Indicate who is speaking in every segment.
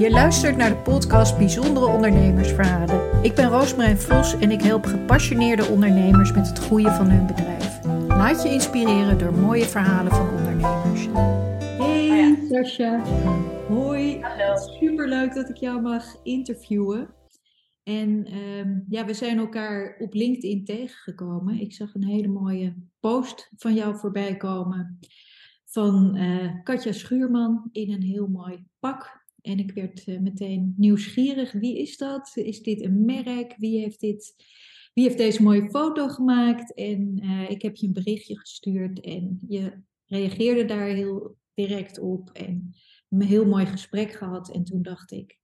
Speaker 1: Je luistert naar de podcast Bijzondere Ondernemersverhalen. Ik ben Roosmarijn Vos en ik help gepassioneerde ondernemers met het groeien van hun bedrijf. Laat je inspireren door mooie verhalen van ondernemers. Hey oh Sascha. Hoi.
Speaker 2: Hallo.
Speaker 1: Superleuk dat ik jou mag interviewen. En ehm, ja, we zijn elkaar op LinkedIn tegengekomen. Ik zag een hele mooie post van jou voorbij komen van uh, Katja Schuurman in een heel mooi pak en ik werd uh, meteen nieuwsgierig. Wie is dat? Is dit een merk? Wie heeft, dit, wie heeft deze mooie foto gemaakt? En uh, ik heb je een berichtje gestuurd en je reageerde daar heel direct op. En een heel mooi gesprek gehad. En toen dacht ik,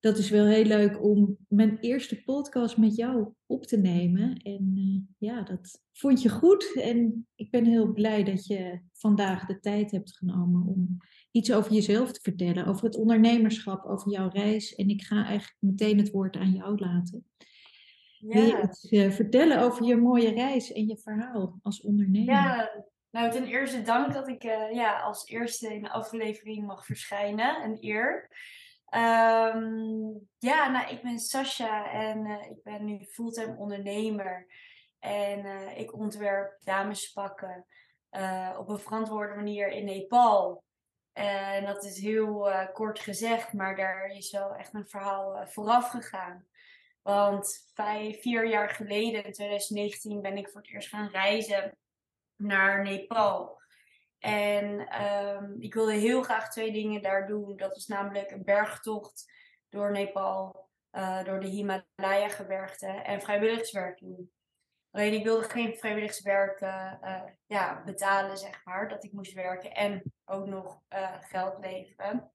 Speaker 1: dat is wel heel leuk om mijn eerste podcast met jou op te nemen. En uh, ja, dat vond je goed. En ik ben heel blij dat je vandaag de tijd hebt genomen om iets over jezelf te vertellen, over het ondernemerschap, over jouw reis. En ik ga eigenlijk meteen het woord aan jou laten. Ja. Wil je iets uh, vertellen over je mooie reis en je verhaal als ondernemer?
Speaker 2: Ja, nou ten eerste dank dat ik uh, ja, als eerste in de aflevering mag verschijnen. Een eer. Um, ja, nou ik ben Sascha en uh, ik ben nu fulltime ondernemer. En ik ontwerp damespakken op een verantwoorde manier in Nepal. En dat is heel uh, kort gezegd, maar daar is wel echt een verhaal uh, vooraf gegaan. Want vijf, vier jaar geleden, in 2019, ben ik voor het eerst gaan reizen naar Nepal. En um, ik wilde heel graag twee dingen daar doen. Dat is namelijk een bergtocht door Nepal, uh, door de Himalaya-gebergte en vrijwilligerswerk doen. Alleen ik wilde geen vrijwilligerswerk uh, ja, betalen, zeg maar. Dat ik moest werken en ook nog uh, geld leveren.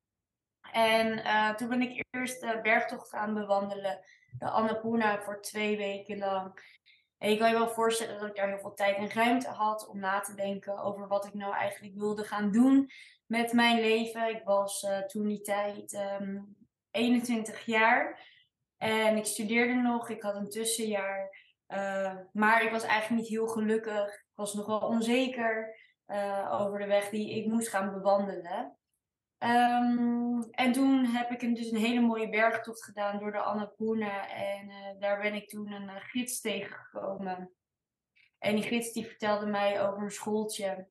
Speaker 2: En toen ben ik eerst de bergtocht gaan bewandelen. De Annapurna voor twee weken lang. En je kan je wel voorstellen dat ik daar heel veel tijd en ruimte had om na te denken over wat ik nou eigenlijk wilde gaan doen met mijn leven. Ik was toen die tijd um, ehm, 21 jaar. En ik studeerde nog. Ik had een tussenjaar. Uh, maar ik was eigenlijk niet heel gelukkig. Ik was nog wel onzeker uh, over de weg die ik moest gaan bewandelen. Um, en toen heb ik een, dus een hele mooie bergtocht gedaan door de Annapurna. En uh, daar ben ik toen een gids tegengekomen. En die gids die vertelde mij over een schooltje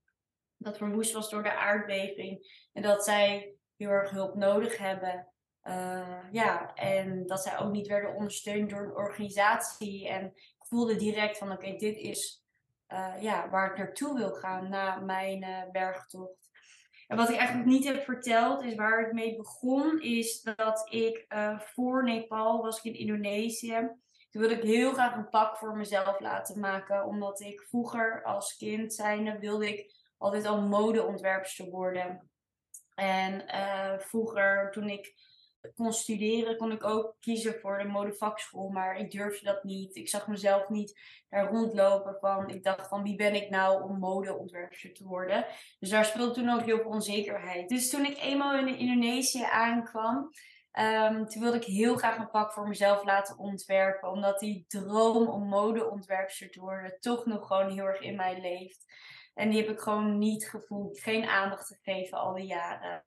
Speaker 2: dat verwoest was door de aardbeving. En dat zij heel erg hulp nodig hebben. Ja, en dat zij ook niet werden ondersteund door een organisatie. En voelde direct van oké, dit is uh, ja, waar ik naartoe wil gaan na mijn uh, bergtocht. En wat ik eigenlijk niet heb verteld, is waar het mee begon, is dat ik uh, voor Nepal was ik in Indonesië. Toen wilde ik heel graag een pak voor mezelf laten maken, omdat ik vroeger als kind zijnde wilde ik altijd al modeontwerpster worden. En vroeger, toen ik kon studeren, kon ik ook kiezen voor de modevakschool. Maar ik durfde dat niet. Ik zag mezelf niet daar rondlopen van. Ik dacht van wie ben ik nou om modeontwerper te worden. Dus daar speelde toen ook heel veel onzekerheid. Dus toen ik eenmaal in Indonesië aankwam. Um, toen wilde ik heel graag een pak voor mezelf laten ontwerpen. Omdat die droom om modeontwerper te worden toch nog gewoon heel erg in mij leeft. En die heb ik gewoon niet gevoeld. Geen aandacht gegeven al die jaren.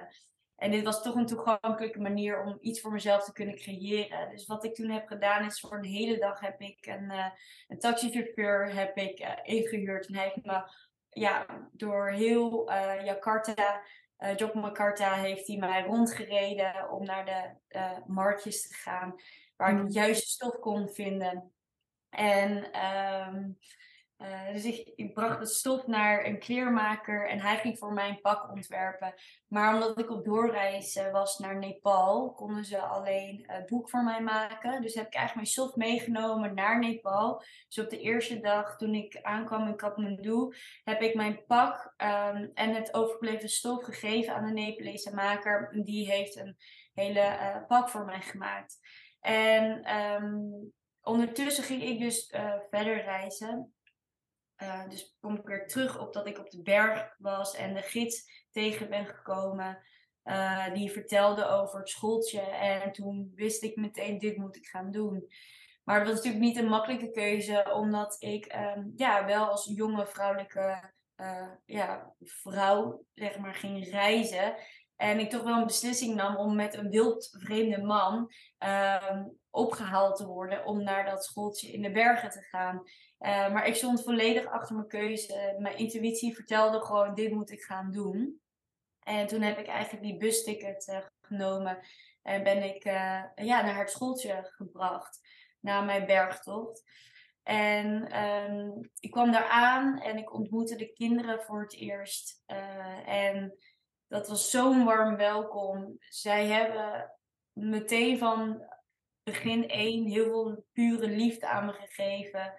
Speaker 2: En dit was toch een toegankelijke manier om iets voor mezelf te kunnen creëren. Dus wat ik toen heb gedaan is voor een hele dag heb ik een, uh, een taxichauffeur heb ik, uh, ingehuurd. En hij heeft me ja, door heel uh, Jakarta, uh, Jogjakarta, heeft hij mij rondgereden om naar de marktjes te gaan. Waar ik mm. het juiste stof kon vinden. En um, uh, dus ik, bracht het stof naar een kleermaker en hij ging voor mij een pak ontwerpen. Maar omdat ik op doorreis uh, was naar Nepal, konden ze alleen het boek voor mij maken. Dus heb ik eigenlijk mijn stof meegenomen naar Nepal. Dus op de eerste dag toen ik aankwam in Kathmandu, heb ik mijn pak um, en het overgebleven stof gegeven aan de Nepalese maker. Die heeft een hele uh, pak voor mij gemaakt. En um, ondertussen ging ik dus verder reizen. Uh, dus kom ik weer terug op dat ik op de berg was en de gids tegen ben gekomen. Uh, die vertelde over het schooltje. En toen wist ik meteen, dit moet ik gaan doen. Maar dat was natuurlijk niet een makkelijke keuze, omdat ik um, ja, wel als jonge vrouwelijke uh, ja, vrouw zeg maar, ging reizen. En ik toch wel een beslissing nam om met een wild vreemde man ehm, opgehaald te worden om naar dat schooltje in de bergen te gaan. Eh, maar ik stond volledig achter mijn keuze. Mijn intuïtie vertelde gewoon, dit moet ik gaan doen. En toen heb ik eigenlijk die busticket uh, genomen en ben ik uh, ja, naar het schooltje gebracht na mijn bergtocht. En um, ik kwam daar aan en ik ontmoette de kinderen voor het eerst. en dat was zo'n warm welkom. Zij hebben meteen van begin één heel veel pure liefde aan me gegeven.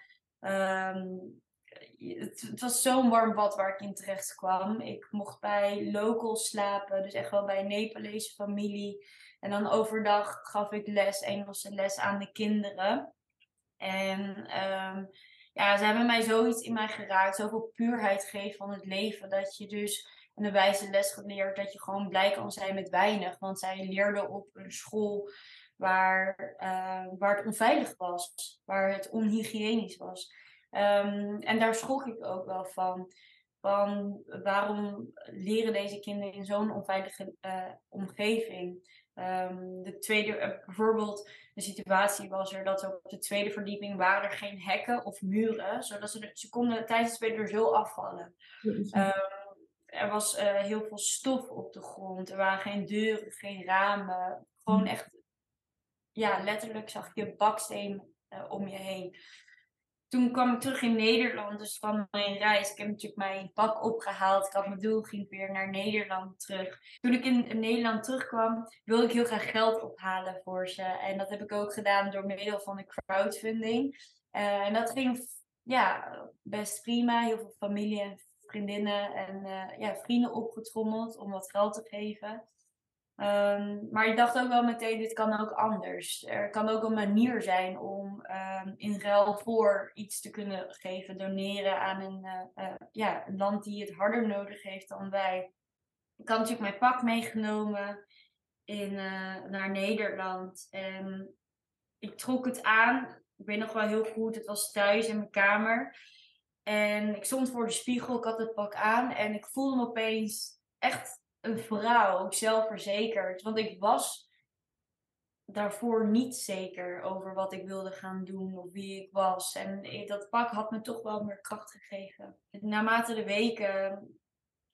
Speaker 2: Het, het, was zo'n warm bad waar ik in terecht kwam. Ik mocht bij locals slapen, dus echt wel bij een Nepalese familie. En dan overdag gaf ik les, Engelse les aan de kinderen. En um, ja, ze hebben mij zoiets in mij geraakt, zoveel puurheid gegeven van het leven, dat je dus en een wijze les geleerd dat je gewoon blij kan zijn met weinig. Want zij leerden op een school waar, uh, waar het onveilig was, waar het onhygiënisch was. Um, en daar schrok ik ook wel van. Van waarom leren deze kinderen in zo'n onveilige uh, omgeving? Um, de tweede, uh, bijvoorbeeld, de situatie was er dat op de tweede verdieping waren er geen hekken of muren, zodat ze, ze konden tijdens het spelen er zo afvallen. Um, er was uh, heel veel stof op de grond. Er waren geen deuren, geen ramen. Gewoon mm. echt, ja, letterlijk zag je baksteen uh, om je heen. Toen kwam ik terug in Nederland, dus van mijn reis. Ik heb natuurlijk mijn pak opgehaald. Ik had mijn doel, ging weer naar Nederland terug. Toen ik in Nederland terugkwam, wilde ik heel graag geld ophalen voor ze. En dat heb ik ook gedaan door middel van een crowdfunding. Uh, en dat ging ja, best prima. Heel veel familie en vriendinnen en uh, ja, vrienden opgetrommeld om wat geld te geven. Um, maar ik dacht ook wel meteen, dit kan ook anders. Er kan ook een manier zijn om um, in ruil voor iets te kunnen geven, doneren aan een, uh, uh, ja, een land die het harder nodig heeft dan wij. Ik had natuurlijk mijn pak meegenomen in, naar Nederland. En ik trok het aan. Ik weet nog wel heel goed, het was thuis in mijn kamer. En ik stond voor de spiegel, ik had het pak aan en ik voelde me opeens echt een vrouw, ook zelfverzekerd. Want ik was daarvoor niet zeker over wat ik wilde gaan doen of wie ik was. En dat pak had me toch wel meer kracht gegeven. Naarmate de weken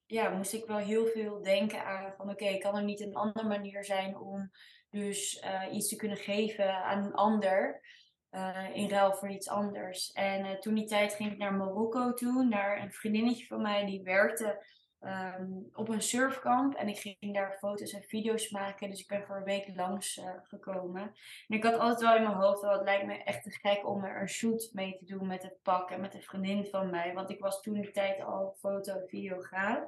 Speaker 2: ja, moest ik wel heel veel denken aan van oké, kan er niet een andere manier zijn om dus uh, iets te kunnen geven aan een ander. Uh, in ruil voor iets anders. En uh, toen die tijd ging ik naar Marokko toe, naar een vriendinnetje van mij die werkte um, op een surfkamp. En ik ging daar foto's en video's maken. Dus ik ben voor een week langs uh, gekomen. En ik had altijd wel in mijn hoofd, wel, het lijkt me echt te gek om er een shoot mee te doen met het pak en met een vriendin van mij. Want ik was toen die tijd al foto- en videograaf.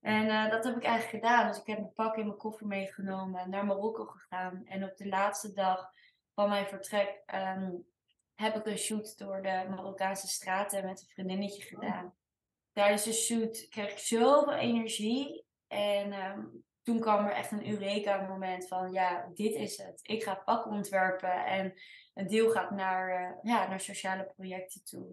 Speaker 2: En dat heb ik eigenlijk gedaan. Dus ik heb mijn pak in mijn koffer meegenomen en naar Marokko gegaan. En op de laatste dag van mijn vertrek um, heb ik een shoot door de Marokkaanse straten met een vriendinnetje gedaan. Tijdens de shoot kreeg ik zoveel energie. En um, toen kwam er echt een Eureka-moment van, ja, dit is het. Ik ga pakken ontwerpen en een deel gaat naar, uh, ja, naar sociale projecten toe.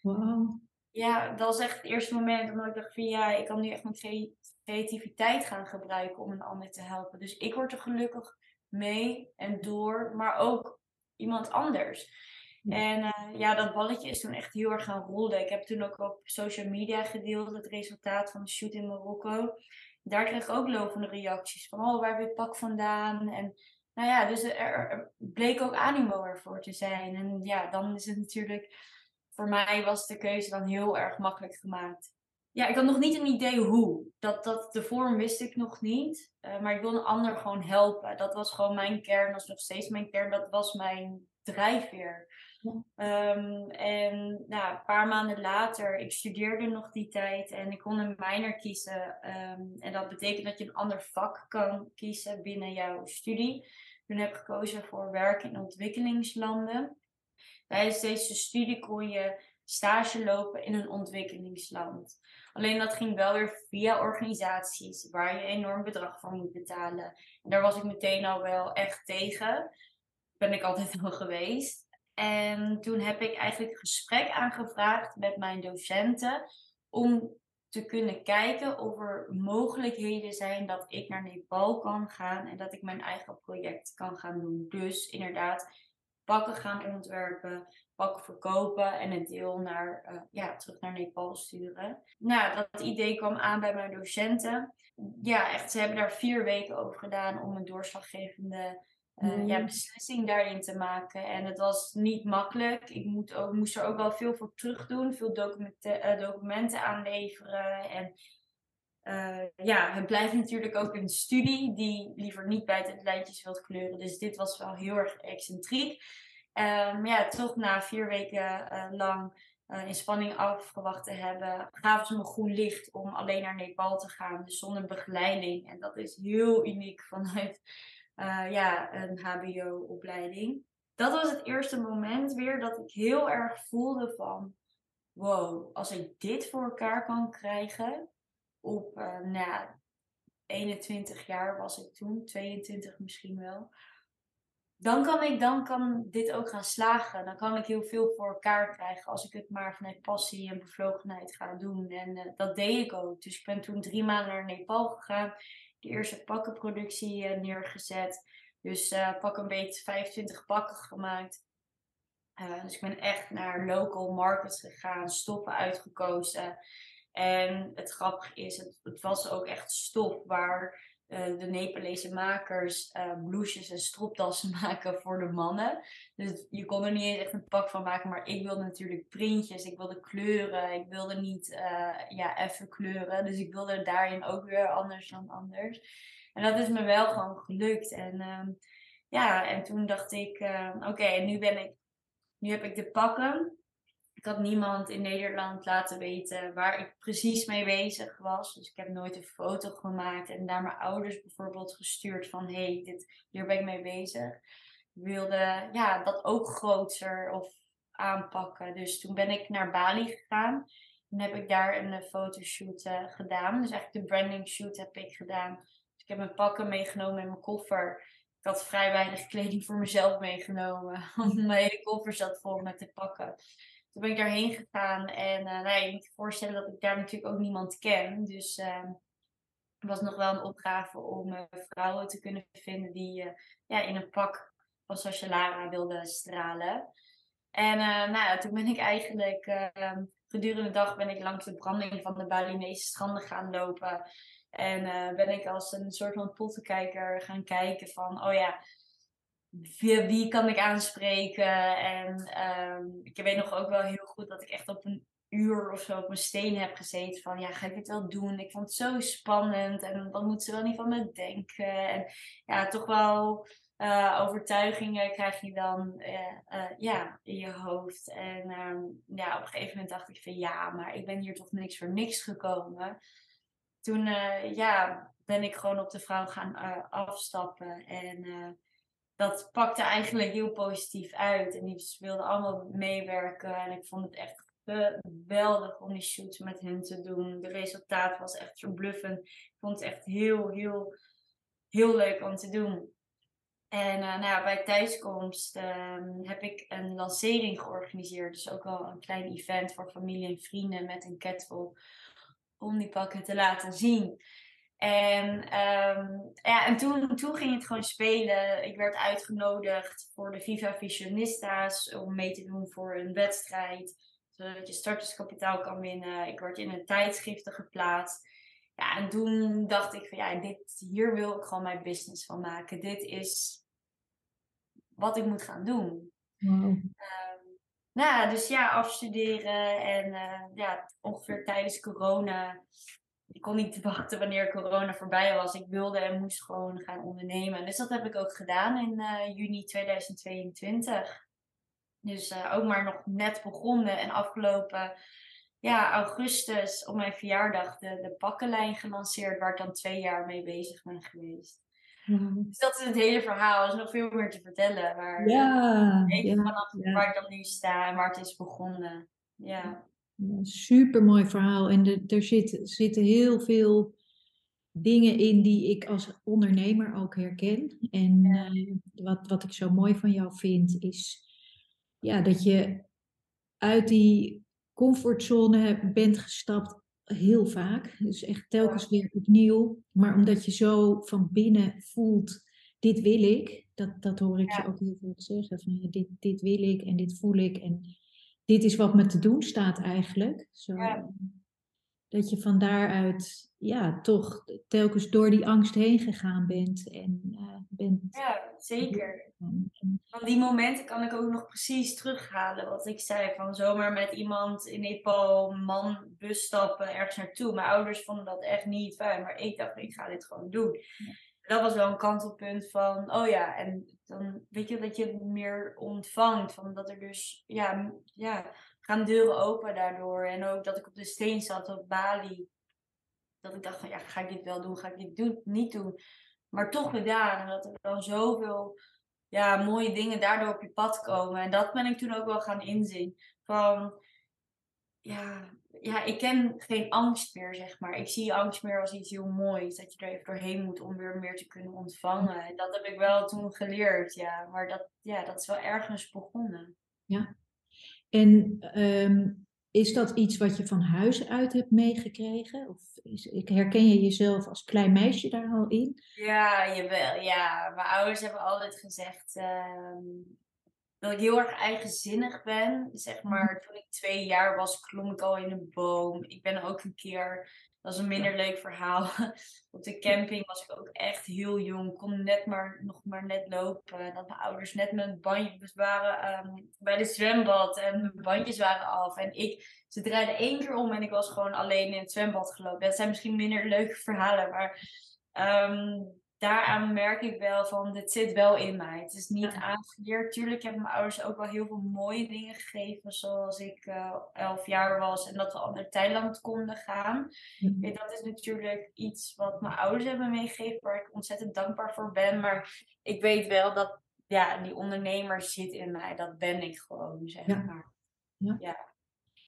Speaker 1: Wow.
Speaker 2: Ja, dat was echt het eerste moment omdat ik dacht van, ja, ik kan nu echt mijn creativiteit gaan gebruiken om een ander te helpen. Dus ik word er gelukkig mee en door, maar ook iemand anders. En uh, ja, dat balletje is toen echt heel erg gaan rollen. Ik heb toen ook op social media gedeeld het resultaat van de shoot in Marokko. Daar kreeg ik ook lovende reacties van, oh, waar heb je het pak vandaan? En nou ja, dus er, er bleek ook animo ervoor te zijn. En ja, dan is het natuurlijk, voor mij was de keuze dan heel erg makkelijk gemaakt ja, ik had nog niet een idee hoe. Dat, dat, de vorm wist ik nog niet. Uh, maar ik wilde een ander gewoon helpen. Dat was gewoon mijn kern. Dat is nog steeds mijn kern. Dat was mijn drijfveer. Um, en nou, een paar maanden later, ik studeerde nog die tijd en ik kon een minor kiezen. Um, en dat betekent dat je een ander vak kan kiezen binnen jouw studie. Toen heb ik gekozen voor werk in ontwikkelingslanden. Tijdens deze studie kon je stage lopen in een ontwikkelingsland. Alleen dat ging wel weer via organisaties waar je enorm bedrag voor moet betalen. En daar was ik meteen al wel echt tegen. Ben ik altijd al geweest. En toen heb ik eigenlijk een gesprek aangevraagd met mijn docenten om te kunnen kijken of er mogelijkheden zijn dat ik naar Nepal kan gaan en dat ik mijn eigen project kan gaan doen. Dus inderdaad, pakken gaan ontwerpen, pakken verkopen en een deel naar, uh, ja, terug naar Nepal sturen. Nou, dat idee kwam aan bij mijn docenten. Ja, echt, ze hebben daar vier weken over gedaan om een doorslaggevende uh, ja, beslissing daarin te maken. En het was niet makkelijk. Ik moet ook, moest er ook wel veel voor terug doen. Veel documenten, uh, documenten aanleveren. En uh, ja, het blijft natuurlijk ook een studie die liever niet buiten het lijntjes wilt kleuren. Dus dit was wel heel erg excentriek. Um, ja, toch na vier weken lang in spanning afgewacht te hebben, gaven ze me groen licht om alleen naar Nepal te gaan. Dus zonder begeleiding. En dat is heel uniek vanuit ja, een HBO-opleiding. Dat was het eerste moment weer dat ik heel erg voelde van, wow, als ik dit voor elkaar kan krijgen, op, uh, nou, 21 jaar was ik toen, 22 misschien wel. Dan kan ik, dan kan dit ook gaan slagen. Dan kan ik heel veel voor elkaar krijgen als ik het maar vanuit passie en bevlogenheid ga doen. En uh, dat deed ik ook. Dus ik ben toen drie maanden naar Nepal gegaan de eerste pakkenproductie uh, neergezet. Dus pak een beetje 25 pakken gemaakt. Dus ik ben echt naar local markets gegaan, stoffen uitgekozen. En het grappige is, het, was ook echt stof waar uh, de Nepalese makers uh, blouses en stropdassen maken voor de mannen. Dus je kon er niet echt een pak van maken. Maar ik wilde natuurlijk printjes, ik wilde kleuren. Ik wilde niet uh, ja, even kleuren. Dus ik wilde daarin ook weer anders dan anders. En dat is me wel gewoon gelukt. En ehm, ja, en toen dacht ik, oké, nu ben ik, nu heb ik de pakken. Ik had niemand in Nederland laten weten waar ik precies mee bezig was. Dus ik heb nooit een foto gemaakt en naar mijn ouders bijvoorbeeld gestuurd van hé, hey, dit, hier ben ik mee bezig. Ik wilde ja, dat ook groter of aanpakken. Dus toen ben ik naar Bali gegaan. En heb ik daar een fotoshoot uh, gedaan. Dus eigenlijk de branding shoot heb ik gedaan. Dus ik heb mijn pakken meegenomen in mijn koffer. Ik had vrij weinig kleding voor mezelf meegenomen. Want mijn hele koffer zat vol met de pakken. Toen ben ik daarheen gegaan en uh, nou, je moet je voorstellen dat ik daar natuurlijk ook niemand ken. Dus uh, het was nog wel een opgave om uh, vrouwen te kunnen vinden die uh, ja, in een pak van Sasha Lara wilden stralen. En nou, toen ben ik eigenlijk ehm, gedurende de dag ben ik langs de branding van de Balinese stranden gaan lopen. En ben ik als een soort van pottenkijker gaan kijken van, oh ja, wie, kan ik aanspreken? En um, ik weet nog ook wel heel goed dat ik echt op een uur of zo op mijn steen heb gezeten. Van ja, ga ik dit wel doen? Ik vond het zo spannend. En wat moeten ze wel niet van me denken? En ja, toch wel uh, overtuigingen krijg je dan uh, uh, ja, in je hoofd. En um, ja, op een gegeven moment dacht ik van ja, maar ik ben hier toch niks voor niks gekomen. Toen ja, ben ik gewoon op de vrouw gaan afstappen. En dat pakte eigenlijk heel positief uit. En die wilden allemaal meewerken. En ik vond het echt geweldig om die shoots met hen te doen. De resultaat was echt verbluffend. Ik vond het echt heel, heel, heel leuk om te doen. En uh, nou ja, bij thuiskomst um, heb ik een lancering georganiseerd. Dus ook wel een klein event voor familie en vrienden met een catwalk. Om die pakken te laten zien. En, um, ja, en toen, toen ging het gewoon spelen. Ik werd uitgenodigd voor de Viva Visionistas om mee te doen voor een wedstrijd. Zodat je starterskapitaal kan winnen. Ik werd in een tijdschriften geplaatst. Ja, en toen dacht ik van ja, dit, hier wil ik gewoon mijn business van maken. Dit is wat ik moet gaan doen. Wow. Um, nou, dus ja, afstuderen en uh, ja, ongeveer tijdens corona ik kon niet wachten wanneer corona voorbij was. Ik wilde en moest gewoon gaan ondernemen. Dus dat heb ik ook gedaan in uh, juni 2022. Dus uh, ook maar nog net begonnen en afgelopen ja, augustus op mijn verjaardag de, de pakkenlijn gelanceerd, waar ik dan twee jaar mee bezig ben geweest. Dus dat is het hele verhaal. Er is nog veel meer te vertellen. Maar ja, ja, vanaf ja. waar ik dan nu sta en waar het is begonnen. Ja.
Speaker 1: Super mooi verhaal. En de, er zit, zitten heel veel dingen in die ik als ondernemer ook herken. En uh, wat, wat ik zo mooi van jou vind, is ja, dat je uit die comfortzone bent gestapt heel vaak. Dus echt telkens weer opnieuw. Maar omdat je zo van binnen voelt, dit wil ik. Dat, dat hoor ik je ook heel veel zeggen. Van, dit, dit wil ik en dit voel ik. En dit is wat me te doen staat eigenlijk. Zo, Dat je van daaruit ja, toch telkens door die angst heen gegaan bent. En, uh, bent
Speaker 2: ja, zeker. Van die momenten kan ik ook nog precies terughalen. Wat ik zei, van zomaar met iemand in Nepal, man, bus stappen, ergens naartoe. Mijn ouders vonden dat echt niet fijn, maar ik dacht, ik ga dit gewoon doen. Dat was wel een kantelpunt van, oh ja, en dan weet je dat je meer ontvangt. Van dat er dus, ja, ja, gaan deuren open daardoor. En ook dat ik op de steen zat op Bali. Dat ik dacht van, ja, ga ik dit wel doen, ga ik dit doen, niet doen. Maar toch gedaan. En dat er dan zoveel ja, mooie dingen daardoor op je pad komen. En dat ben ik toen ook wel gaan inzien. Van, ja, ja, ik ken geen angst meer, zeg maar. Ik zie angst meer als iets heel moois. Dat je er even doorheen moet om weer meer te kunnen ontvangen. En dat heb ik wel toen geleerd, ja. Maar dat, ja, dat is wel ergens begonnen.
Speaker 1: Ja. En ehm, is dat iets wat je van huis uit hebt meegekregen? Of is, herken je jezelf als klein meisje daar al in?
Speaker 2: Ja, jawel. Ja, mijn ouders hebben altijd gezegd ehm, dat ik heel erg eigenzinnig ben. Zeg mhm. maar, toen ik twee jaar was, klom ik al in een boom. Ik ben ook een keer dat is een minder leuk verhaal. Op de camping was ik ook echt heel jong. Kon net maar, nog maar net lopen. Dat mijn ouders net mijn bandjes waren um, bij de zwembad. En mijn bandjes waren af. En ik, ze draaiden één keer om en ik was gewoon alleen in het zwembad gelopen. Dat zijn misschien minder leuke verhalen. Maar um, daaraan merk ik wel van, dit zit wel in mij. Het is niet aangeleerd. Tuurlijk hebben mijn ouders ook wel heel veel mooie dingen gegeven, zoals ik uh, elf jaar was en dat we al naar Thailand konden gaan. Mhm. dat is natuurlijk iets wat mijn ouders hebben meegegeven, waar ik ontzettend dankbaar voor ben. Maar ik weet wel dat ja, die ondernemer zit in mij. Dat ben ik gewoon, zeg maar. Ja. ja.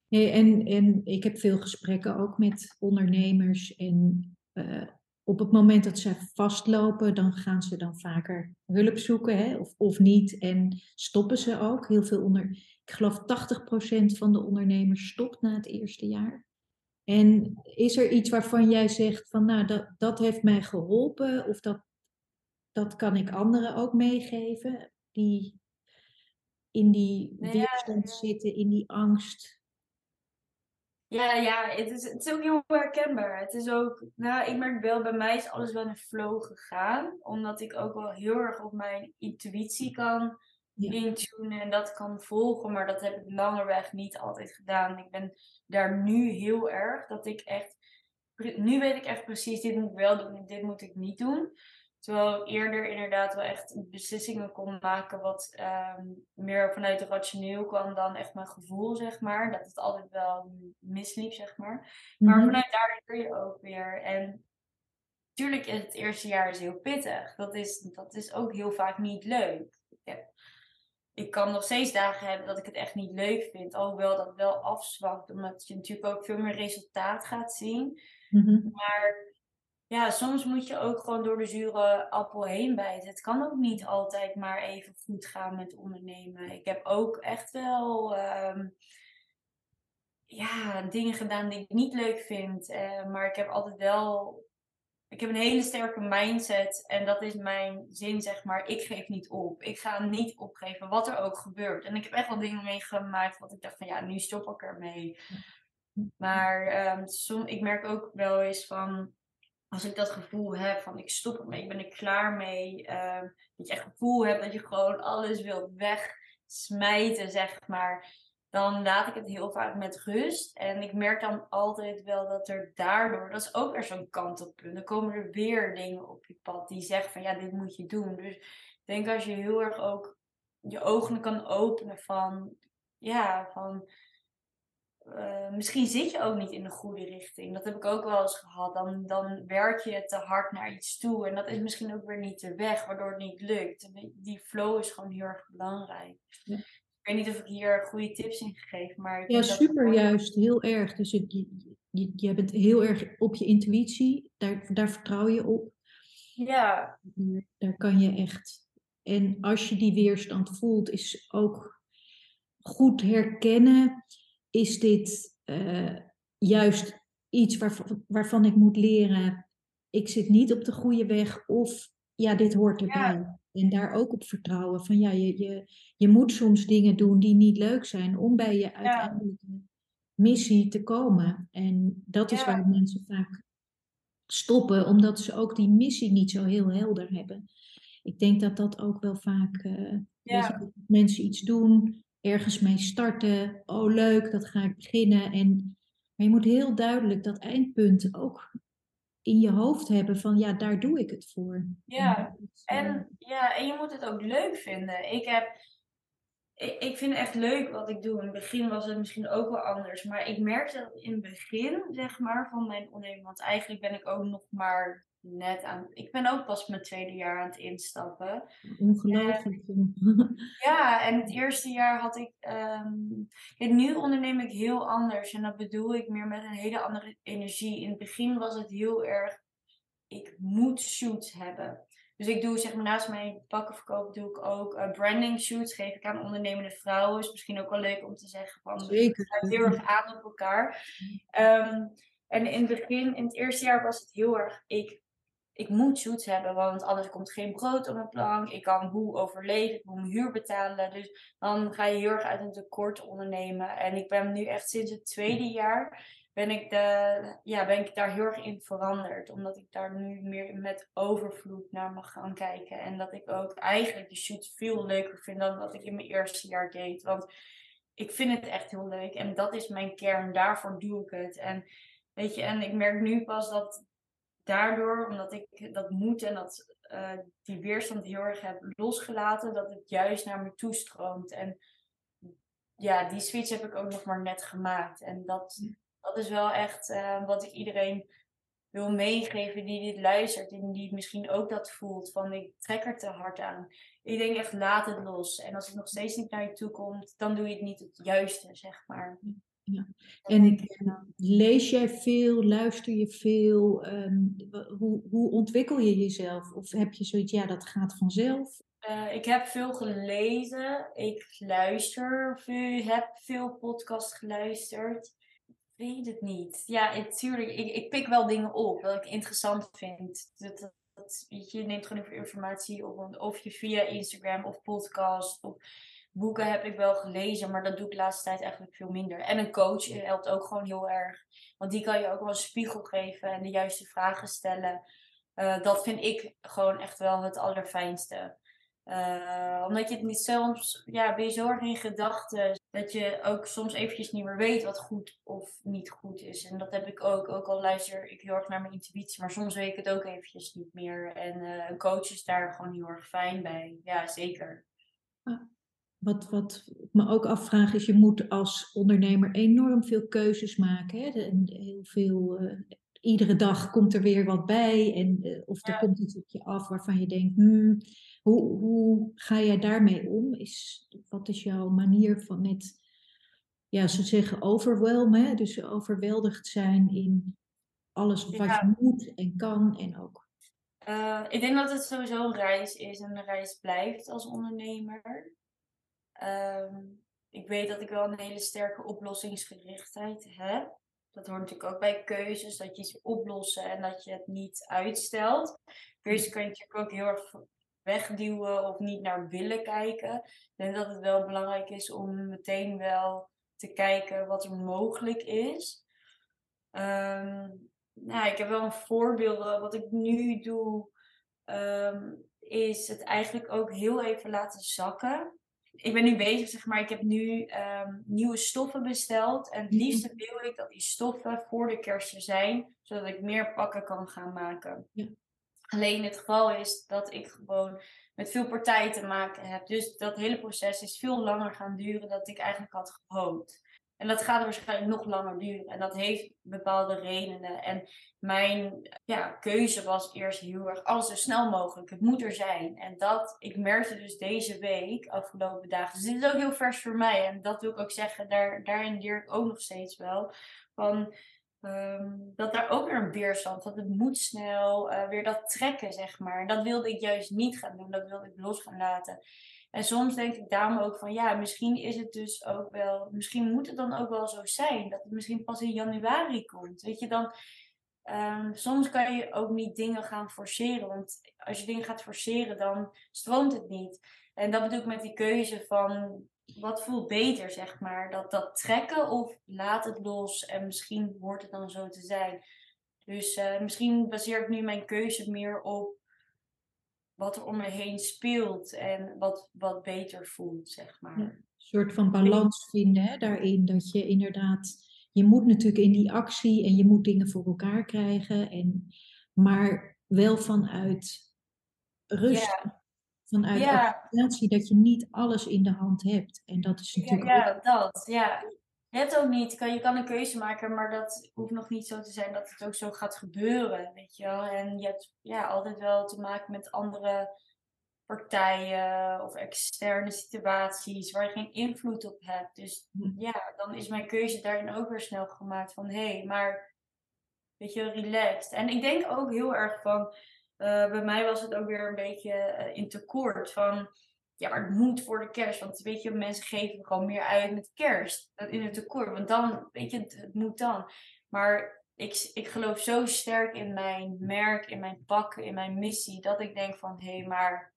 Speaker 1: Nee, en, en ik heb veel gesprekken ook met ondernemers en uh, op het moment dat ze vastlopen, dan gaan ze dan vaker hulp zoeken hè, of, of niet. En stoppen ze ook. Heel veel onder, ik geloof 80% van de ondernemers stopt na het eerste jaar. En is er iets waarvan jij zegt van nou, dat, dat heeft mij geholpen of dat, dat kan ik anderen ook meegeven die in die nou weerstand zitten, in die angst?
Speaker 2: Ja, ja het, is, het is ook heel herkenbaar. Het is ook, nou, ik merk wel, bij mij is alles wel in een flow gegaan. Omdat ik ook wel heel erg op mijn intuïtie kan ja. intunen en dat kan volgen. Maar dat heb ik langerweg niet altijd gedaan. Ik ben daar nu heel erg dat ik echt, nu weet ik echt precies, dit moet ik wel doen, dit moet ik niet doen. Terwijl ik eerder inderdaad wel echt beslissingen kon maken wat ehm, meer vanuit het rationeel kwam dan echt mijn gevoel, zeg maar. Dat het altijd wel misliep, zeg maar. Maar mhm. vanuit daar leer je ook weer. En natuurlijk is het eerste jaar is heel pittig. Dat is, dat is ook heel vaak niet leuk. Ik, heb, ik kan nog steeds dagen hebben dat ik het echt niet leuk vind. Alhoewel dat wel afzwakt, omdat je natuurlijk ook veel meer resultaat gaat zien. Mhm. Maar ja, soms moet je ook gewoon door de zure appel heen bijten. Het kan ook niet altijd maar even goed gaan met ondernemen. Ik heb ook echt wel ehm, ja, dingen gedaan die ik niet leuk vind. Uh, maar ik heb altijd wel. Ik heb een hele sterke mindset. En dat is mijn zin, zeg maar. Ik geef niet op. Ik ga niet opgeven, wat er ook gebeurt. En ik heb echt wel dingen meegemaakt. Wat ik dacht van ja, nu stop ik ermee. Maar um, som, ik merk ook wel eens van als ik dat gevoel heb van ik stop ermee, ik ben er klaar mee. Uh, dat je echt gevoel hebt dat je gewoon alles wilt wegsmijten, zeg maar. Dan laat ik het heel vaak met rust. En ik merk dan altijd wel dat er daardoor, dat is ook weer zo'n kantelpunt. Dan komen er weer dingen op je pad die zeggen van ja, dit moet je doen. Dus ik denk als je heel erg ook je ogen kan openen van ja, van eh, misschien zit je ook niet in de goede richting. Dat heb ik ook wel eens gehad. Dan, dan werk je te hard naar iets toe. En dat is misschien ook weer niet de weg, waardoor het niet lukt. Die flow is gewoon heel erg belangrijk. Ja. Ik weet niet of ik hier goede tips in gegeven, maar...
Speaker 1: ja, super juist. Heel erg. Dus je, je, je bent heel erg op je intuïtie. Daar, daar vertrouw je op.
Speaker 2: Ja.
Speaker 1: Daar kan je echt... En als je die weerstand voelt, is ook goed herkennen is dit uh, juist iets waarvan, waarvan ik moet leren, ik zit niet op de goede weg of ja, dit hoort erbij. En daar ook op vertrouwen van ja, je, je, je moet soms dingen doen die niet leuk zijn om bij je uiteindelijke missie te komen. En dat is waar mensen vaak stoppen, omdat ze ook die missie niet zo heel helder hebben. Ik denk dat dat ook wel vaak, uh, je, mensen iets doen, ergens mee starten. Oh leuk, dat ga ik beginnen. En, maar je moet heel duidelijk dat eindpunt ook in je hoofd hebben van ja, daar doe ik het voor.
Speaker 2: Ja, en, ja, en je moet het ook leuk vinden. Ik heb ik, ik vind het echt leuk wat ik doe. In het begin was het misschien ook wel anders. Maar ik merkte dat in het begin, zeg maar, van mijn onderneming. Want eigenlijk ben ik ook nog maar net aan. Ik ben ook pas mijn tweede jaar aan het instappen.
Speaker 1: Ongelooflijk.
Speaker 2: ja, en het eerste jaar had ik. Um, nu onderneem ik heel anders. En dat bedoel ik meer met een hele andere energie. In het begin was het heel erg. Ik moet shoots hebben. Dus ik doe zeg maar naast mijn pakkenverkoop doe ik ook uh, branding shoots. Geef ik aan ondernemende vrouwen. Is misschien ook wel leuk om te zeggen van
Speaker 1: Zeker.
Speaker 2: we heel erg aan op elkaar. Um, en in het begin, in het eerste jaar was het heel erg, ik, ik moet shoots hebben, want anders komt geen brood op mijn plank. Ik kan hoe overleven, ik moet mijn huur betalen. Dus dan ga je heel erg uit een tekort ondernemen. En ik ben nu echt sinds het tweede jaar ben ik, de, ja, ben ik daar heel erg in veranderd. Omdat ik daar nu meer met overvloed naar mag gaan kijken. En dat ik ook eigenlijk de shoot veel leuker vind dan wat ik in mijn eerste jaar deed. Want ik vind het echt heel leuk. En dat is mijn kern. Daarvoor doe ik het. En weet je, en ik merk nu pas dat daardoor, omdat ik dat moet en dat uh, die weerstand heel erg heb losgelaten, dat het juist naar me toestroomt. En ja, die switch heb ik ook nog maar net gemaakt. En dat, dat is wel echt uh, wat ik iedereen wil meegeven die dit luistert en die misschien ook dat voelt van ik trek er te hard aan. Ik denk echt laat het los. En als het nog steeds niet naar je toe komt, dan doe je het niet het juiste, zeg maar.
Speaker 1: Ja. En lees jij veel, luister je veel? Um, hoe, hoe ontwikkel je jezelf? Of heb je zoiets, ja, dat gaat vanzelf?
Speaker 2: Uh, ik heb veel gelezen. Ik luister veel, heb veel podcast geluisterd weet het niet. Ja, natuurlijk. Ik, ik pik wel dingen op wat ik interessant vind. Dat, je, neemt gewoon even informatie op. Of je via Instagram of podcast of boeken heb ik wel gelezen. Maar dat doe ik de laatste tijd eigenlijk veel minder. En een coach helpt ook gewoon heel erg. Want die kan je ook wel een spiegel geven en de juiste vragen stellen. Uh, dat vind ik gewoon echt wel het allerfijnste. Uh, omdat je het niet soms, ja, ben je zo erg in gedachten dat je ook soms eventjes niet meer weet wat goed of niet goed is. En dat heb ik ook, ook al luister ik heel erg naar mijn intuïtie, maar soms weet ik het ook eventjes niet meer. En uh, een coach is daar gewoon heel erg fijn bij. Ja, zeker.
Speaker 1: Wat, wat ik me ook afvraag is, je moet als ondernemer enorm veel keuzes maken. Hè? En heel veel, uh, iedere dag komt er weer wat bij. En, of er komt iets op je af waarvan je denkt, hmm, hoe, hoe ga jij daarmee om? Is, wat is jouw manier van met, ja, ze zeggen overwhelmen, dus overweldigd zijn in alles wat je moet en kan en ook.
Speaker 2: Uh, ik denk dat het sowieso een reis is en een reis blijft als ondernemer. Um, ik weet dat ik wel een hele sterke oplossingsgerichtheid heb. Dat hoort natuurlijk ook bij keuzes, dat je iets oplossen en dat je het niet uitstelt. Keuze kan je natuurlijk ook heel erg wegduwen of niet naar willen kijken. Ik denk dat het wel belangrijk is om meteen wel te kijken wat er mogelijk is. Um, nou, ik heb wel een voorbeeld. Wat ik nu doe, um, is het eigenlijk ook heel even laten zakken. Ik ben nu bezig, zeg maar. Ik heb nu um, nieuwe stoffen besteld. En het mhm. liefste wil ik dat die stoffen voor de kerst zijn, zodat ik meer pakken kan gaan maken. Ja. Alleen het geval is dat ik gewoon met veel partijen te maken heb. Dus dat hele proces is veel langer gaan duren dan ik eigenlijk had gehoopt. En dat gaat waarschijnlijk nog langer duren. En dat heeft bepaalde redenen. En mijn ja, keuze was eerst heel erg alles zo snel mogelijk. Het moet er zijn. En dat, ik merkte dus deze week, afgelopen dagen. Dus dit is ook heel vers voor mij. En dat wil ik ook zeggen, daar, daarin leer ik ook nog steeds wel. Van ehm, dat daar ook weer een weerstand, dat het moet snel, uh, weer dat trekken, zeg maar. Dat wilde ik juist niet gaan doen, dat wilde ik los gaan laten. En soms denk ik daarom ook van, ja, misschien is het dus ook wel, misschien moet het dan ook wel zo zijn, dat het misschien pas in januari komt. Weet je, dan, um, soms kan je ook niet dingen gaan forceren, want als je dingen gaat forceren, dan stroomt het niet. En dat bedoel ik met die keuze van wat voelt beter, zeg maar. Dat, dat trekken of laat het los en misschien wordt het dan zo te zijn. Dus uh, misschien baseer ik nu mijn keuze meer op wat er om me heen speelt en wat, wat beter voelt, zeg maar.
Speaker 1: een soort van balans vinden hè, daarin. Dat je inderdaad, je moet natuurlijk in die actie en je moet dingen voor elkaar krijgen. En, maar wel vanuit rust. Vanuit ja. acceptatie dat je niet alles in de hand hebt. En dat is natuurlijk.
Speaker 2: Ja, ja dat. Ja. Je hebt ook niet, kan, je kan een keuze maken, maar dat hoeft nog niet zo te zijn dat het ook zo gaat gebeuren, weet je wel. En je hebt ja, altijd wel te maken met andere partijen of externe situaties waar je geen invloed op hebt. Dus hm. ja, dan is mijn keuze daarin ook weer snel gemaakt van hé, hey, maar weet je, relaxed. En ik denk ook heel erg van, uh, bij mij was het ook weer een beetje uh, in tekort van ja, maar het moet voor de kerst. Want weet je, mensen geven gewoon meer uit met kerst. In het tekort. Want dan, weet je, het, moet dan. Maar ik, ik geloof zo sterk in mijn merk, in mijn pakken, in mijn missie. Dat ik denk van, hé, hey, maar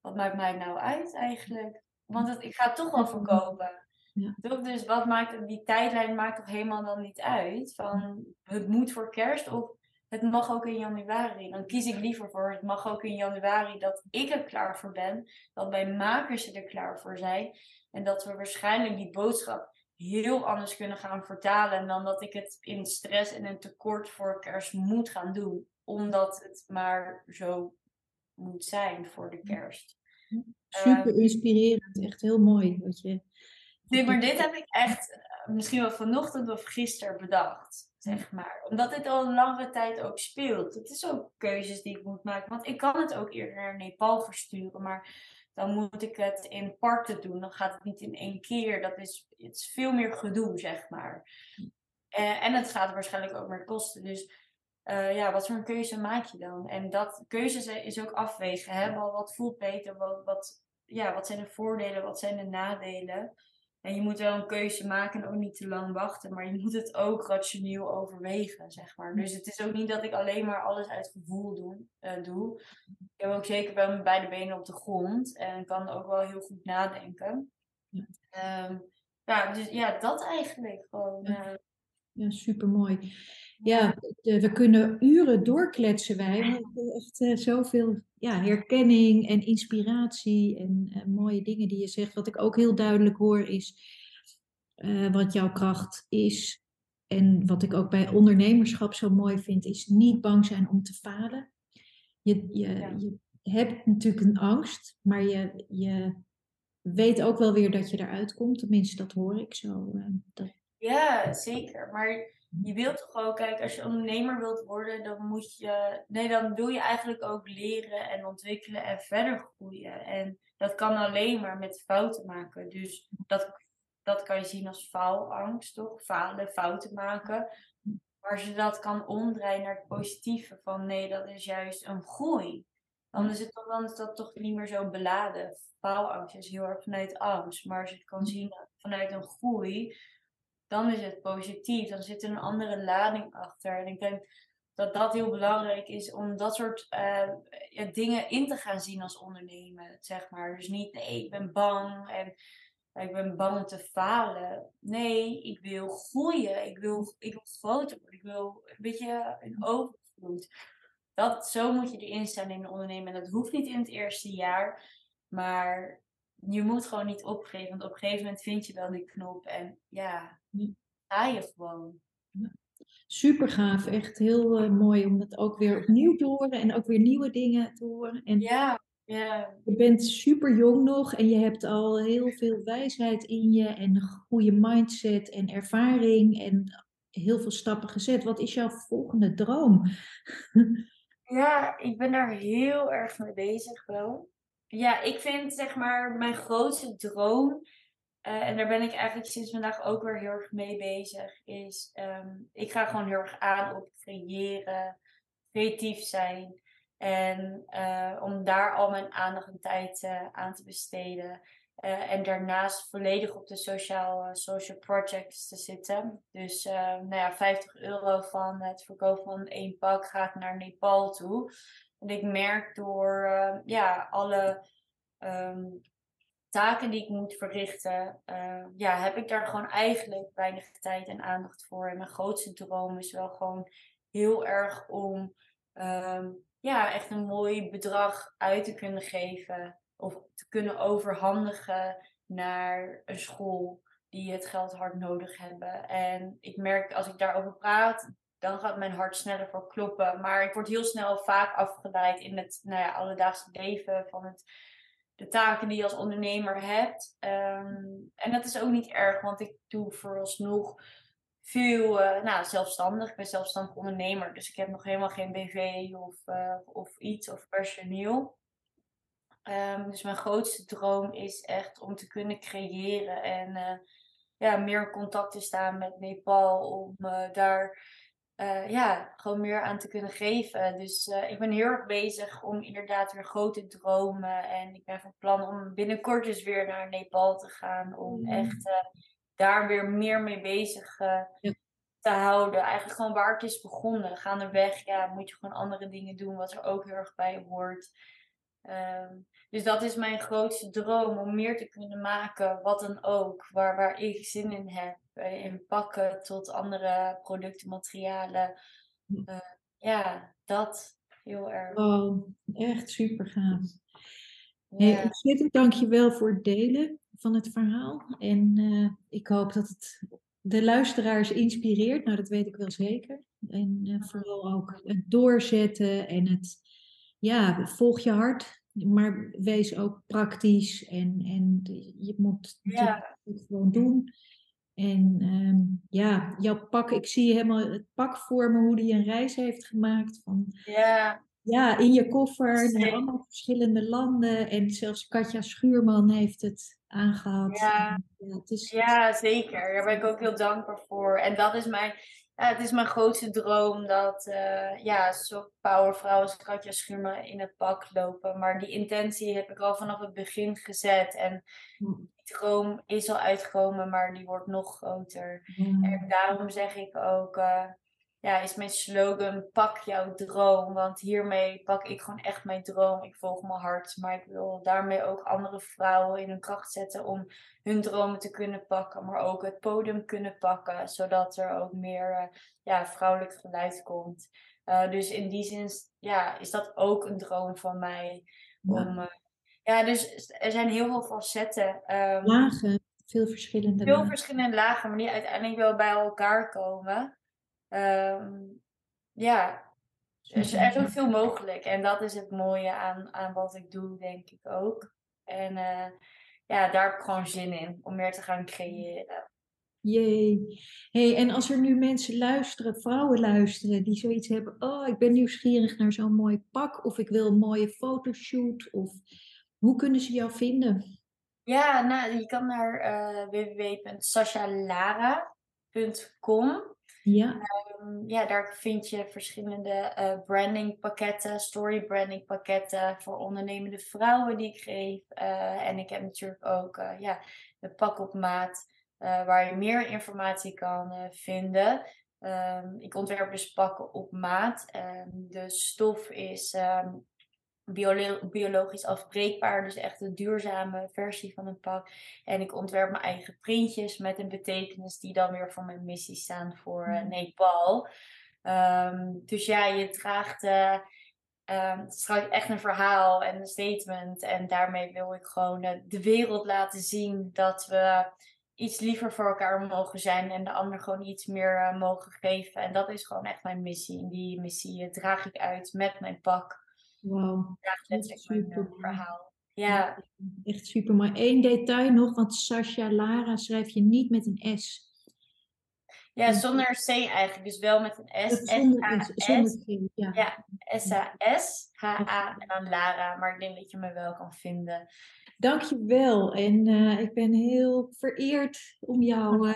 Speaker 2: wat maakt mij nou uit eigenlijk? Want het, ik ga het toch wel verkopen. Ja. Dus wat maakt die tijdlijn maakt toch helemaal dan niet uit? Van het moet voor kerst of het mag ook in januari. Dan kies ik liever voor het mag ook in januari dat ik er klaar voor ben. Dat mijn makers er klaar voor zijn. En dat we waarschijnlijk die boodschap heel anders kunnen gaan vertalen dan dat ik het in stress en een tekort voor kerst moet gaan doen. Omdat het maar zo moet zijn voor de kerst.
Speaker 1: Super ehm, inspirerend, echt heel mooi wat je.
Speaker 2: Dit, maar dit heb ik echt eh, misschien wel vanochtend of gisteren bedacht zeg maar. Omdat dit al een langere tijd ook speelt. Het is ook keuzes die ik moet maken. Want ik kan het ook eerder naar Nepal versturen, maar dan moet ik het in parten doen. Dan gaat het niet in één keer. Dat is, het is veel meer gedoe, zeg maar. Uh, en het gaat waarschijnlijk ook meer kosten. Dus uh, ja, wat voor een keuze maak je dan? En dat keuze is ook afwegen. Hè? Wat, wat voelt beter? Wat, wat, ja, wat zijn de voordelen? Wat zijn de nadelen? En je moet wel een keuze maken en ook niet te lang wachten. Maar je moet het ook rationeel overwegen, zeg maar. Dus het is ook niet dat ik alleen maar alles uit gevoel doe. Uh, doe. Ik heb ook zeker wel mijn beide benen op de grond. En kan ook wel heel goed nadenken. Ja, um, ja dus ja, dat eigenlijk gewoon. Uh...
Speaker 1: Ja, super mooi. Ja, we kunnen uren doorkletsen wij. We echt uh, zoveel ja, herkenning en inspiratie en uh, mooie dingen die je zegt. Wat ik ook heel duidelijk hoor is uh, wat jouw kracht is. En wat ik ook bij ondernemerschap zo mooi vind, is niet bang zijn om te falen. Je, je, je hebt natuurlijk een angst, maar je, je weet ook wel weer dat je eruit komt. Tenminste, dat hoor ik zo.
Speaker 2: Dat... Ja, zeker. Maar je wilt toch ook, kijk, als je ondernemer wilt worden, dan moet je, nee, dan wil je eigenlijk ook leren en ontwikkelen en verder groeien. En dat kan alleen maar met fouten maken. Dus dat, dat kan je zien als faalangst, toch? Falen, fouten maken. Maar als je dat kan omdraaien naar het positieve, van nee, dat is juist een groei. Dan is, het toch, dan is dat toch niet meer zo beladen. Faalangst is heel erg vanuit angst. Maar als je het kan zien vanuit een groei, dan is het positief. Dan zit er een andere lading achter. En ik denk dat dat heel belangrijk is om dat soort ja, dingen in te gaan zien als ondernemer, zeg maar. Dus niet, nee, ik ben bang en ik ben bang om te falen. Nee, ik wil groeien. Ik wil, ik wil groter worden. Ik wil een beetje een overvloed. Dat, zo moet je erin staan in de ondernemer. En dat hoeft niet in het eerste jaar. Maar je moet gewoon niet opgeven. Want op een gegeven moment vind je wel die knop. En ja, ga je gewoon.
Speaker 1: Super gaaf, echt heel uh, mooi om dat ook weer opnieuw te horen en ook weer nieuwe dingen te horen. En
Speaker 2: ja, ja.
Speaker 1: Je bent super jong nog en je hebt al heel veel wijsheid in je en een goede mindset en ervaring en heel veel stappen gezet. Wat is jouw volgende droom?
Speaker 2: Ja, ik ben daar heel erg mee bezig wel. Ja, ik vind zeg maar mijn grootste droom en daar ben ik eigenlijk sinds vandaag ook weer heel erg mee bezig. Is ehm, ik ga gewoon heel erg aan op creëren, creatief zijn. En om daar al mijn aandacht en tijd aan te besteden. En daarnaast volledig op de sociaal, social projects te zitten. Dus nou ja, 50 euro van het verkopen van één pak gaat naar Nepal toe. En ik merk door uh, ja, alle um, taken die ik moet verrichten, ja, heb ik daar gewoon eigenlijk weinig tijd en aandacht voor. En mijn grootste droom is wel gewoon heel erg om ja, echt een mooi bedrag uit te kunnen geven of te kunnen overhandigen naar een school die het geld hard nodig hebben. En ik merk als ik daarover praat, dan gaat mijn hart sneller voor kloppen. Maar ik word heel snel vaak afgeleid in het nou ja, alledaagse leven van het, de taken die je als ondernemer hebt. Ehm, en dat is ook niet erg, want ik doe vooralsnog veel uh, nou, zelfstandig. Ik ben zelfstandig ondernemer, dus ik heb nog helemaal geen BV of, uh, of iets of personeel. Um, dus mijn grootste droom is echt om te kunnen creëren en uh, ja, meer in contact te staan met Nepal. Om daar uh, ja, gewoon meer aan te kunnen geven. Dus ik ben heel erg bezig om inderdaad weer grote dromen. En ik ben van plan om binnenkort dus weer naar Nepal te gaan. Om mm. echt daar weer meer mee bezig ja. te houden. Eigenlijk gewoon waar het is begonnen. Gaandeweg ja, moet je gewoon andere dingen doen wat er ook heel erg bij hoort. Um, dus dat is mijn grootste droom, om meer te kunnen maken, wat dan ook, waar, waar ik zin in heb. Eh, in pakken tot andere producten, materialen. Uh, ja, dat heel erg.
Speaker 1: Oh, echt super gaaf. Ja. Hey, ontzettend dankjewel voor het delen van het verhaal. En uh, ik hoop dat het de luisteraars inspireert. Nou, dat weet ik wel zeker. En uh, vooral ook het doorzetten en het, ja, volg je hart maar wees ook praktisch en, en je moet
Speaker 2: ja.
Speaker 1: het gewoon doen. En um, ja, jouw pak, ik zie helemaal het pak voor me, hoe die een reis heeft gemaakt. Van,
Speaker 2: ja.
Speaker 1: ja, in je koffer naar allemaal verschillende landen. En zelfs Katja Schuurman heeft het aangehad.
Speaker 2: Ja, ja, het is... ja zeker. Daar ben ik ook heel dankbaar voor. En dat is mijn, ja, het is mijn grootste droom dat uh, ja, zo'n powervrouwen als Katja in het pak lopen. Maar die intentie heb ik al vanaf het begin gezet. En die droom is al uitgekomen, maar die wordt nog groter. En daarom zeg ik ook, uh, ja, is mijn slogan pak jouw droom. Want hiermee pak ik gewoon echt mijn droom. Ik volg mijn hart. Maar ik wil daarmee ook andere vrouwen in hun kracht zetten om hun dromen te kunnen pakken. Maar ook het podium kunnen pakken. Zodat er ook meer uh, ja, vrouwelijk geluid komt. Uh, dus in die zin ja, is dat ook een droom van mij. Om, uh, ja, dus er zijn heel veel facetten.
Speaker 1: Um, lagen, veel verschillende
Speaker 2: Veel lagen. verschillende lagen, maar die uiteindelijk wel bij elkaar komen. Um, ja, dus er is ook veel mogelijk. En dat is het mooie aan, aan wat ik doe, denk ik ook. En uh, ja, daar heb ik gewoon zin in om meer te gaan creëren.
Speaker 1: Jee. Hey, en als er nu mensen luisteren, vrouwen luisteren, die zoiets hebben, oh, ik ben nieuwsgierig naar zo'n mooi pak, of ik wil een mooie fotoshoot, of hoe kunnen ze jou vinden?
Speaker 2: Ja, nou, je kan naar uh, www.sashalara.com
Speaker 1: ja.
Speaker 2: Um, ja, daar vind je verschillende uh, branding pakketten, story branding pakketten voor ondernemende vrouwen die ik geef. Uh, en ik heb natuurlijk ook uh, ja, de pak op maat, waar je meer informatie kan vinden. Um, ik ontwerp dus pakken op maat. Um, de stof is biologisch afbreekbaar. Dus echt een duurzame versie van een pak. En ik ontwerp mijn eigen printjes met een betekenis die dan weer voor mijn missie staan voor uh, Nepal. Um, dus ja, je draagt. Uh, um, het is echt een verhaal en een statement. En daarmee wil ik gewoon uh, de wereld laten zien dat we iets liever voor elkaar mogen zijn en de ander gewoon iets meer mogen geven. En dat is gewoon echt mijn missie. En die missie draag ik uit met mijn pak.
Speaker 1: Wauw.
Speaker 2: Ja, super verhaal. Ja.
Speaker 1: Echt super. Maar één detail nog, want Sasha Lara schrijf je niet met een S.
Speaker 2: Ja, zonder C eigenlijk. Dus wel met een S.
Speaker 1: Zonder
Speaker 2: C, ja. Ja, S-A-S, H-A en dan Lara. Maar ik denk dat je me wel kan vinden.
Speaker 1: Dankjewel. En uh, ik ben heel vereerd om jou uh,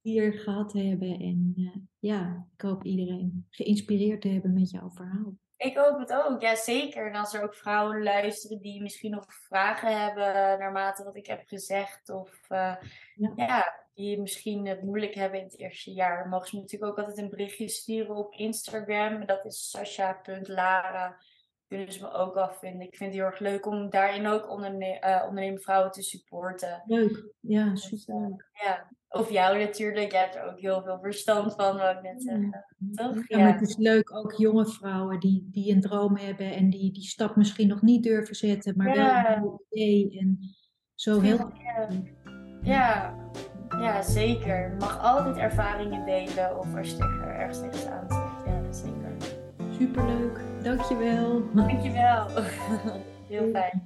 Speaker 1: hier gehad te hebben. En uh, ja, ik hoop iedereen geïnspireerd te hebben met jouw verhaal.
Speaker 2: Ik hoop het ook, ja zeker. En als er ook vrouwen luisteren die misschien nog vragen hebben naarmate wat ik heb gezegd. Of ja. ja. die misschien het moeilijk hebben in het eerste jaar. Mogen ze natuurlijk ook altijd een berichtje sturen op Instagram. Dat is sasha.lara kunnen ze me ook wel vinden. Ik vind het heel erg leuk om daarin ook onderne uh, ondernemende vrouwen te supporten.
Speaker 1: Leuk, ja, dus, super leuk.
Speaker 2: ja, of jou natuurlijk. Je hebt er ook heel veel verstand van, wat ik net zeggen. Toch?
Speaker 1: Ja, maar het is leuk ook jonge vrouwen die, die een droom hebben en die die stap misschien nog niet durven zetten, maar wel een idee en zo heel.
Speaker 2: Ja. ja. Ja, zeker. Je mag altijd ervaringen delen of als je tegen, ergens tegenaan zit. Ja, zeker.
Speaker 1: Superleuk. Dankjewel.
Speaker 2: Dankjewel. Heel fijn.